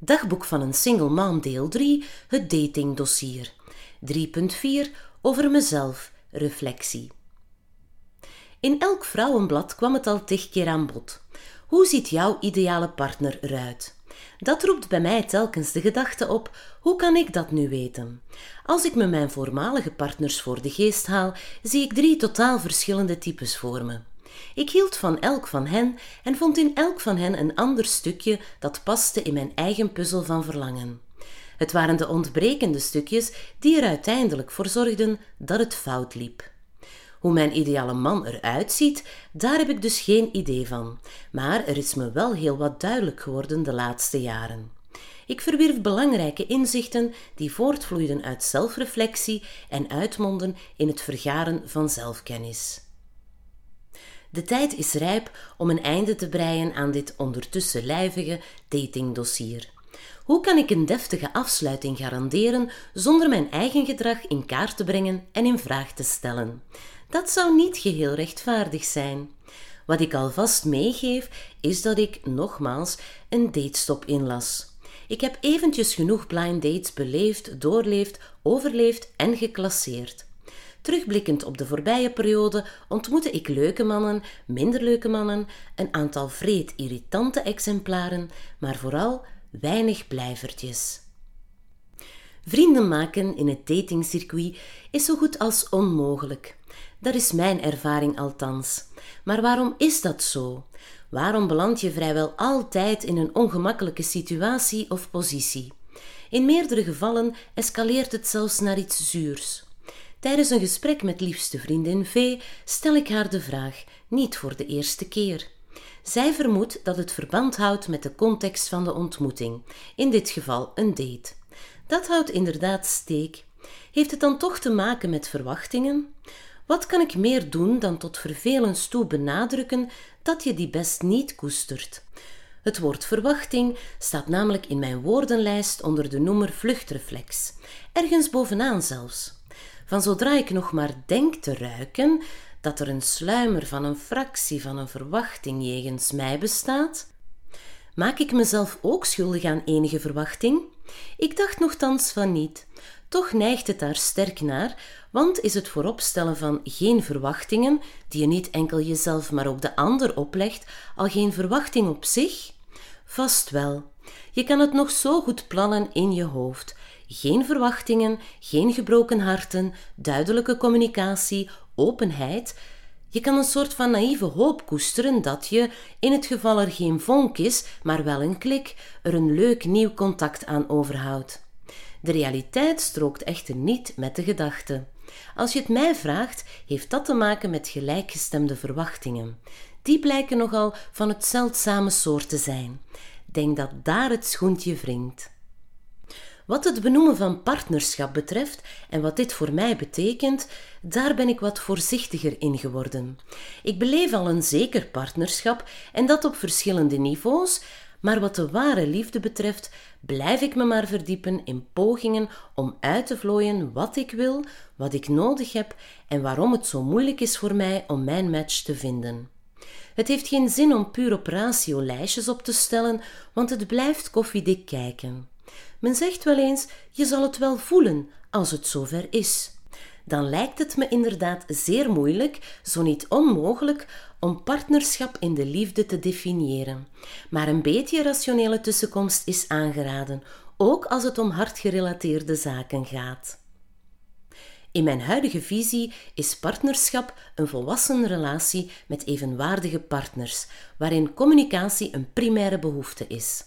Dagboek van een single mom deel 3, het datingdossier. 3.4 over mezelf, reflectie. In elk vrouwenblad kwam het al tig keer aan bod. Hoe ziet jouw ideale partner eruit? Dat roept bij mij telkens de gedachte op: hoe kan ik dat nu weten? Als ik me mijn voormalige partners voor de geest haal, zie ik drie totaal verschillende types voor me. Ik hield van elk van hen en vond in elk van hen een ander stukje dat paste in mijn eigen puzzel van verlangen. Het waren de ontbrekende stukjes die er uiteindelijk voor zorgden dat het fout liep. Hoe mijn ideale man eruit ziet, daar heb ik dus geen idee van, maar er is me wel heel wat duidelijk geworden de laatste jaren. Ik verwierf belangrijke inzichten die voortvloeiden uit zelfreflectie en uitmonden in het vergaren van zelfkennis. De tijd is rijp om een einde te breien aan dit ondertussen lijvige datingdossier. Hoe kan ik een deftige afsluiting garanderen zonder mijn eigen gedrag in kaart te brengen en in vraag te stellen? Dat zou niet geheel rechtvaardig zijn. Wat ik alvast meegeef, is dat ik, nogmaals, een datestop inlas. Ik heb eventjes genoeg blind dates beleefd, doorleefd, overleefd en geclasseerd. Terugblikkend op de voorbije periode ontmoette ik leuke mannen, minder leuke mannen, een aantal vreed irritante exemplaren, maar vooral weinig blijvertjes. Vrienden maken in het datingcircuit is zo goed als onmogelijk. Dat is mijn ervaring althans. Maar waarom is dat zo? Waarom beland je vrijwel altijd in een ongemakkelijke situatie of positie? In meerdere gevallen escaleert het zelfs naar iets zuurs. Tijdens een gesprek met liefste vriendin V stel ik haar de vraag, niet voor de eerste keer. Zij vermoedt dat het verband houdt met de context van de ontmoeting, in dit geval een date. Dat houdt inderdaad steek. Heeft het dan toch te maken met verwachtingen? Wat kan ik meer doen dan tot vervelens toe benadrukken dat je die best niet koestert? Het woord verwachting staat namelijk in mijn woordenlijst onder de noemer vluchtreflex, ergens bovenaan zelfs. Van zodra ik nog maar denk te ruiken dat er een sluimer van een fractie van een verwachting jegens mij bestaat, maak ik mezelf ook schuldig aan enige verwachting? Ik dacht nogthans van niet. Toch neigt het daar sterk naar, want is het vooropstellen van geen verwachtingen, die je niet enkel jezelf maar ook de ander oplegt, al geen verwachting op zich? Vast wel. Je kan het nog zo goed plannen in je hoofd. Geen verwachtingen, geen gebroken harten, duidelijke communicatie, openheid. Je kan een soort van naïeve hoop koesteren dat je, in het geval er geen vonk is, maar wel een klik, er een leuk nieuw contact aan overhoudt. De realiteit strookt echter niet met de gedachte. Als je het mij vraagt, heeft dat te maken met gelijkgestemde verwachtingen. Die blijken nogal van het zeldzame soort te zijn. Denk dat daar het schoentje wringt. Wat het benoemen van partnerschap betreft en wat dit voor mij betekent, daar ben ik wat voorzichtiger in geworden. Ik beleef al een zeker partnerschap en dat op verschillende niveaus, maar wat de ware liefde betreft, blijf ik me maar verdiepen in pogingen om uit te vlooien wat ik wil, wat ik nodig heb en waarom het zo moeilijk is voor mij om mijn match te vinden. Het heeft geen zin om puur op ratio lijstjes op te stellen, want het blijft koffiedik kijken. Men zegt wel eens: je zal het wel voelen als het zover is. Dan lijkt het me inderdaad zeer moeilijk, zo niet onmogelijk, om partnerschap in de liefde te definiëren. Maar een beetje rationele tussenkomst is aangeraden, ook als het om hartgerelateerde zaken gaat. In mijn huidige visie is partnerschap een volwassen relatie met evenwaardige partners, waarin communicatie een primaire behoefte is.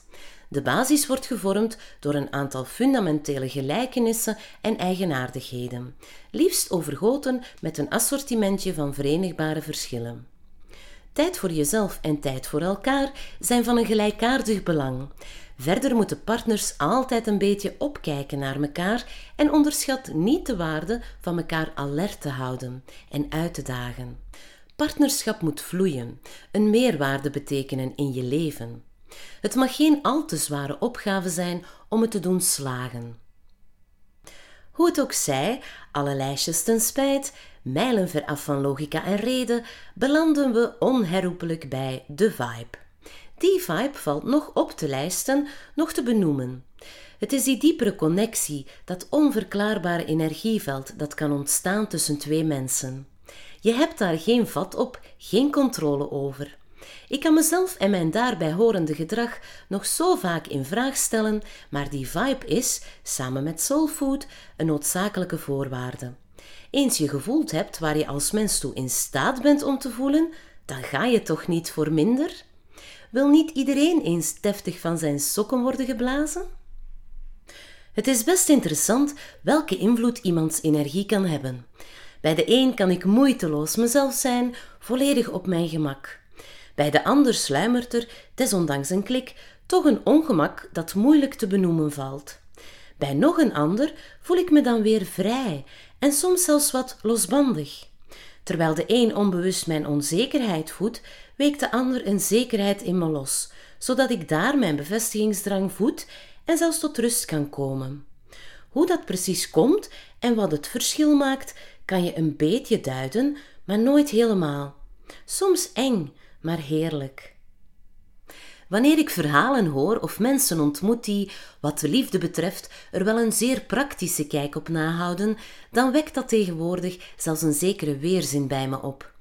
De basis wordt gevormd door een aantal fundamentele gelijkenissen en eigenaardigheden, liefst overgoten met een assortimentje van verenigbare verschillen. Tijd voor jezelf en tijd voor elkaar zijn van een gelijkaardig belang. Verder moeten partners altijd een beetje opkijken naar elkaar en onderschat niet de waarde van elkaar alert te houden en uit te dagen. Partnerschap moet vloeien, een meerwaarde betekenen in je leven. Het mag geen al te zware opgave zijn om het te doen slagen. Hoe het ook zij, alle lijstjes ten spijt, mijlen af van logica en reden, belanden we onherroepelijk bij de vibe. Die vibe valt nog op te lijsten, nog te benoemen. Het is die diepere connectie, dat onverklaarbare energieveld dat kan ontstaan tussen twee mensen. Je hebt daar geen vat op, geen controle over. Ik kan mezelf en mijn daarbij horende gedrag nog zo vaak in vraag stellen, maar die vibe is, samen met soulfood, een noodzakelijke voorwaarde. Eens je gevoeld hebt waar je als mens toe in staat bent om te voelen, dan ga je toch niet voor minder? Wil niet iedereen eens deftig van zijn sokken worden geblazen? Het is best interessant welke invloed iemands energie kan hebben. Bij de een kan ik moeiteloos mezelf zijn, volledig op mijn gemak. Bij de ander sluimert er, desondanks een klik, toch een ongemak dat moeilijk te benoemen valt. Bij nog een ander voel ik me dan weer vrij en soms zelfs wat losbandig. Terwijl de een onbewust mijn onzekerheid voedt, weekt de ander een zekerheid in me los, zodat ik daar mijn bevestigingsdrang voed en zelfs tot rust kan komen. Hoe dat precies komt en wat het verschil maakt, kan je een beetje duiden, maar nooit helemaal. Soms eng, maar heerlijk. Wanneer ik verhalen hoor of mensen ontmoet die, wat de liefde betreft, er wel een zeer praktische kijk op nahouden, dan wekt dat tegenwoordig zelfs een zekere weerzin bij me op.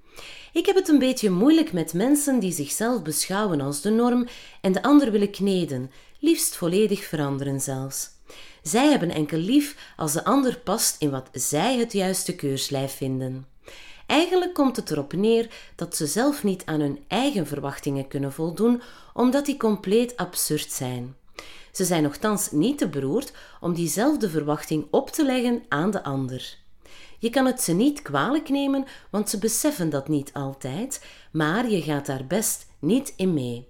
Ik heb het een beetje moeilijk met mensen die zichzelf beschouwen als de norm en de ander willen kneden, liefst volledig veranderen zelfs. Zij hebben enkel lief als de ander past in wat zij het juiste keurslijf vinden. Eigenlijk komt het erop neer dat ze zelf niet aan hun eigen verwachtingen kunnen voldoen, omdat die compleet absurd zijn. Ze zijn nogthans niet te beroerd om diezelfde verwachting op te leggen aan de ander. Je kan het ze niet kwalijk nemen, want ze beseffen dat niet altijd, maar je gaat daar best niet in mee.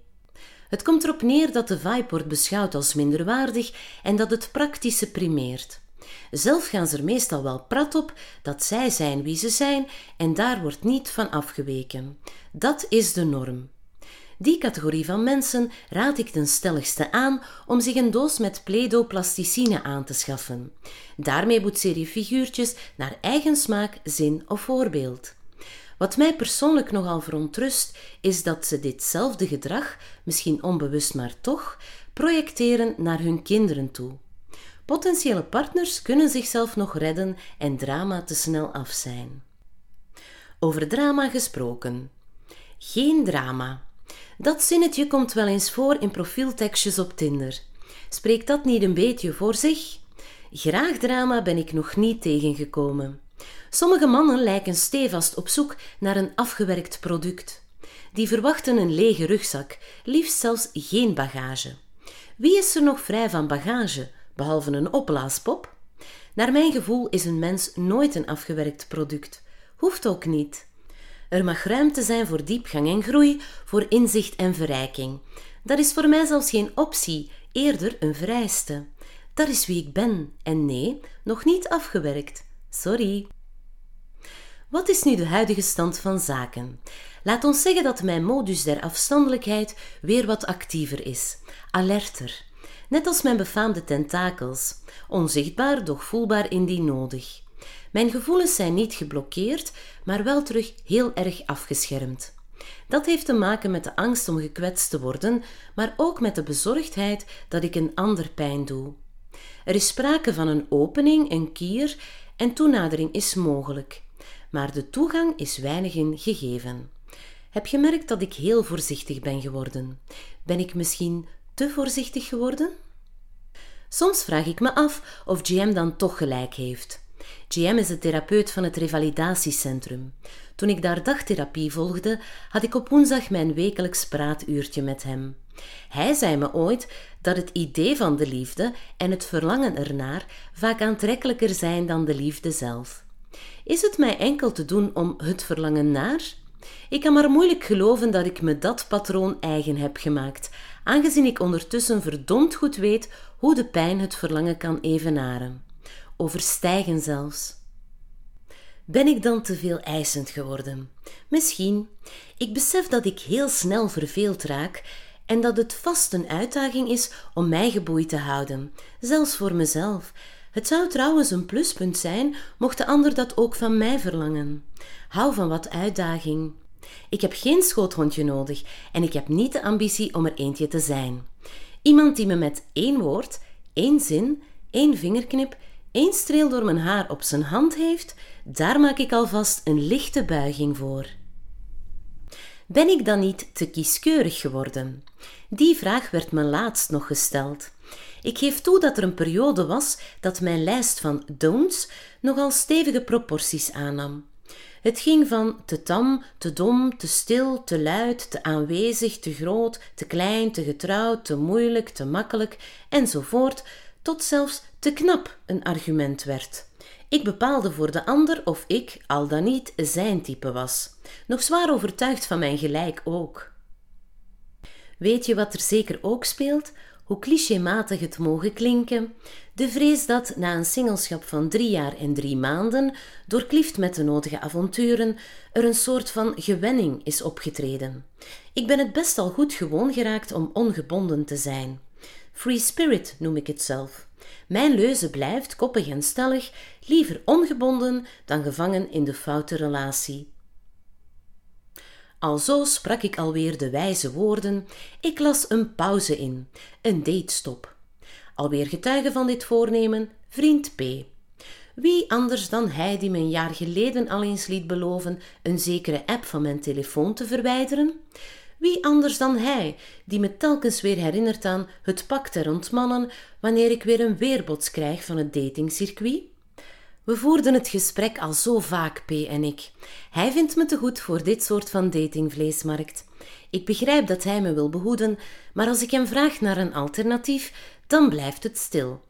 Het komt erop neer dat de vibe wordt beschouwd als minderwaardig en dat het praktische primeert. Zelf gaan ze er meestal wel prat op dat zij zijn wie ze zijn en daar wordt niet van afgeweken. Dat is de norm. Die categorie van mensen raad ik ten stelligste aan om zich een doos met plasticine aan te schaffen. Daarmee boetseer je figuurtjes naar eigen smaak, zin of voorbeeld. Wat mij persoonlijk nogal verontrust, is dat ze ditzelfde gedrag, misschien onbewust maar toch, projecteren naar hun kinderen toe. Potentiële partners kunnen zichzelf nog redden en drama te snel af zijn. Over drama gesproken. Geen drama. Dat zinnetje komt wel eens voor in profieltekstjes op Tinder. Spreekt dat niet een beetje voor zich? Graag drama ben ik nog niet tegengekomen. Sommige mannen lijken stevast op zoek naar een afgewerkt product. Die verwachten een lege rugzak, liefst zelfs geen bagage. Wie is er nog vrij van bagage, behalve een opblaaspop? Naar mijn gevoel is een mens nooit een afgewerkt product. Hoeft ook niet. Er mag ruimte zijn voor diepgang en groei, voor inzicht en verrijking. Dat is voor mij zelfs geen optie, eerder een vereiste. Dat is wie ik ben en nee, nog niet afgewerkt. Sorry. Wat is nu de huidige stand van zaken? Laat ons zeggen dat mijn modus der afstandelijkheid weer wat actiever is, alerter. Net als mijn befaamde tentakels, onzichtbaar, doch voelbaar indien nodig. Mijn gevoelens zijn niet geblokkeerd, maar wel terug heel erg afgeschermd. Dat heeft te maken met de angst om gekwetst te worden, maar ook met de bezorgdheid dat ik een ander pijn doe. Er is sprake van een opening, een kier, en toenadering is mogelijk maar de toegang is weinig in gegeven. Heb je gemerkt dat ik heel voorzichtig ben geworden? Ben ik misschien te voorzichtig geworden? Soms vraag ik me af of GM dan toch gelijk heeft. GM is de therapeut van het revalidatiecentrum. Toen ik daar dagtherapie volgde, had ik op woensdag mijn wekelijks praatuurtje met hem. Hij zei me ooit dat het idee van de liefde en het verlangen ernaar vaak aantrekkelijker zijn dan de liefde zelf. Is het mij enkel te doen om het verlangen naar? Ik kan maar moeilijk geloven dat ik me dat patroon eigen heb gemaakt, aangezien ik ondertussen verdomd goed weet hoe de pijn het verlangen kan evenaren. Overstijgen zelfs. Ben ik dan te veel eisend geworden? Misschien. Ik besef dat ik heel snel verveeld raak en dat het vast een uitdaging is om mij geboeid te houden, zelfs voor mezelf, het zou trouwens een pluspunt zijn mocht de ander dat ook van mij verlangen. Hou van wat uitdaging. Ik heb geen schoothondje nodig en ik heb niet de ambitie om er eentje te zijn. Iemand die me met één woord, één zin, één vingerknip, één streel door mijn haar op zijn hand heeft, daar maak ik alvast een lichte buiging voor. Ben ik dan niet te kieskeurig geworden? Die vraag werd me laatst nog gesteld. Ik geef toe dat er een periode was dat mijn lijst van don'ts nogal stevige proporties aannam. Het ging van te tam, te dom, te stil, te luid, te aanwezig, te groot, te klein, te getrouwd, te moeilijk, te makkelijk enzovoort, tot zelfs te knap een argument werd. Ik bepaalde voor de ander of ik, al dan niet, zijn type was. Nog zwaar overtuigd van mijn gelijk ook. Weet je wat er zeker ook speelt? Hoe clichématig het mogen klinken, de vrees dat na een singelschap van drie jaar en drie maanden, doorklift met de nodige avonturen, er een soort van gewenning is opgetreden. Ik ben het best al goed gewoon geraakt om ongebonden te zijn. Free spirit noem ik het zelf. Mijn leuze blijft, koppig en stellig, liever ongebonden dan gevangen in de foute relatie. Alzo sprak ik alweer de wijze woorden, ik las een pauze in, een datestop. Alweer getuige van dit voornemen, vriend P. Wie anders dan hij die me een jaar geleden al eens liet beloven een zekere app van mijn telefoon te verwijderen? Wie anders dan hij, die me telkens weer herinnert aan het pak ter ontmannen wanneer ik weer een weerbots krijg van het datingcircuit? We voerden het gesprek al zo vaak, P en ik. Hij vindt me te goed voor dit soort van datingvleesmarkt. Ik begrijp dat hij me wil behoeden, maar als ik hem vraag naar een alternatief, dan blijft het stil.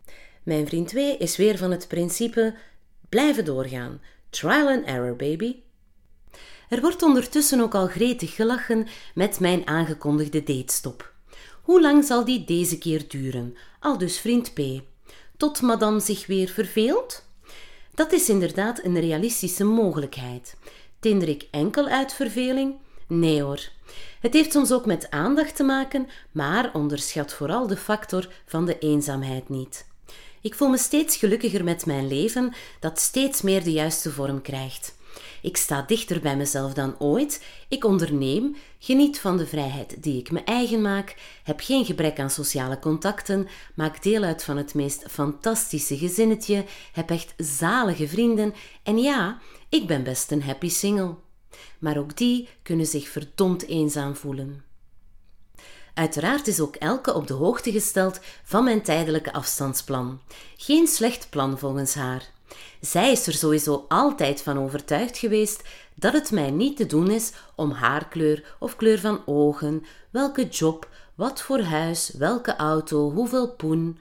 Mijn vriend W is weer van het principe blijven doorgaan. Trial and error, baby. Er wordt ondertussen ook al gretig gelachen met mijn aangekondigde datestop. Hoe lang zal die deze keer duren? Al dus vriend P. Tot madame zich weer verveelt? Dat is inderdaad een realistische mogelijkheid. Tinder ik enkel uit verveling? Nee hoor. Het heeft soms ook met aandacht te maken, maar onderschat vooral de factor van de eenzaamheid niet. Ik voel me steeds gelukkiger met mijn leven, dat steeds meer de juiste vorm krijgt. Ik sta dichter bij mezelf dan ooit. Ik onderneem, geniet van de vrijheid die ik me eigen maak, heb geen gebrek aan sociale contacten, maak deel uit van het meest fantastische gezinnetje, heb echt zalige vrienden en ja, ik ben best een happy single. Maar ook die kunnen zich verdomd eenzaam voelen. Uiteraard is ook elke op de hoogte gesteld van mijn tijdelijke afstandsplan. Geen slecht plan volgens haar. Zij is er sowieso altijd van overtuigd geweest dat het mij niet te doen is om haarkleur of kleur van ogen, welke job, wat voor huis, welke auto, hoeveel poen.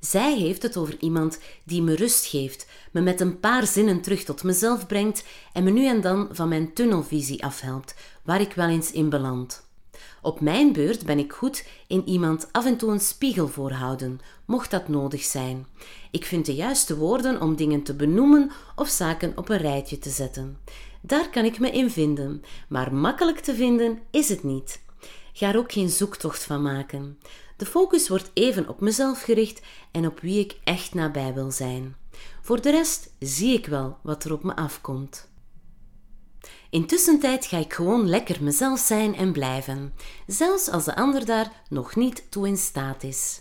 Zij heeft het over iemand die me rust geeft, me met een paar zinnen terug tot mezelf brengt en me nu en dan van mijn tunnelvisie afhelpt, waar ik wel eens in beland. Op mijn beurt ben ik goed in iemand af en toe een spiegel voorhouden, mocht dat nodig zijn. Ik vind de juiste woorden om dingen te benoemen of zaken op een rijtje te zetten. Daar kan ik me in vinden, maar makkelijk te vinden is het niet. Ga er ook geen zoektocht van maken. De focus wordt even op mezelf gericht en op wie ik echt nabij wil zijn. Voor de rest zie ik wel wat er op me afkomt. Intussen tijd ga ik gewoon lekker mezelf zijn en blijven, zelfs als de ander daar nog niet toe in staat is.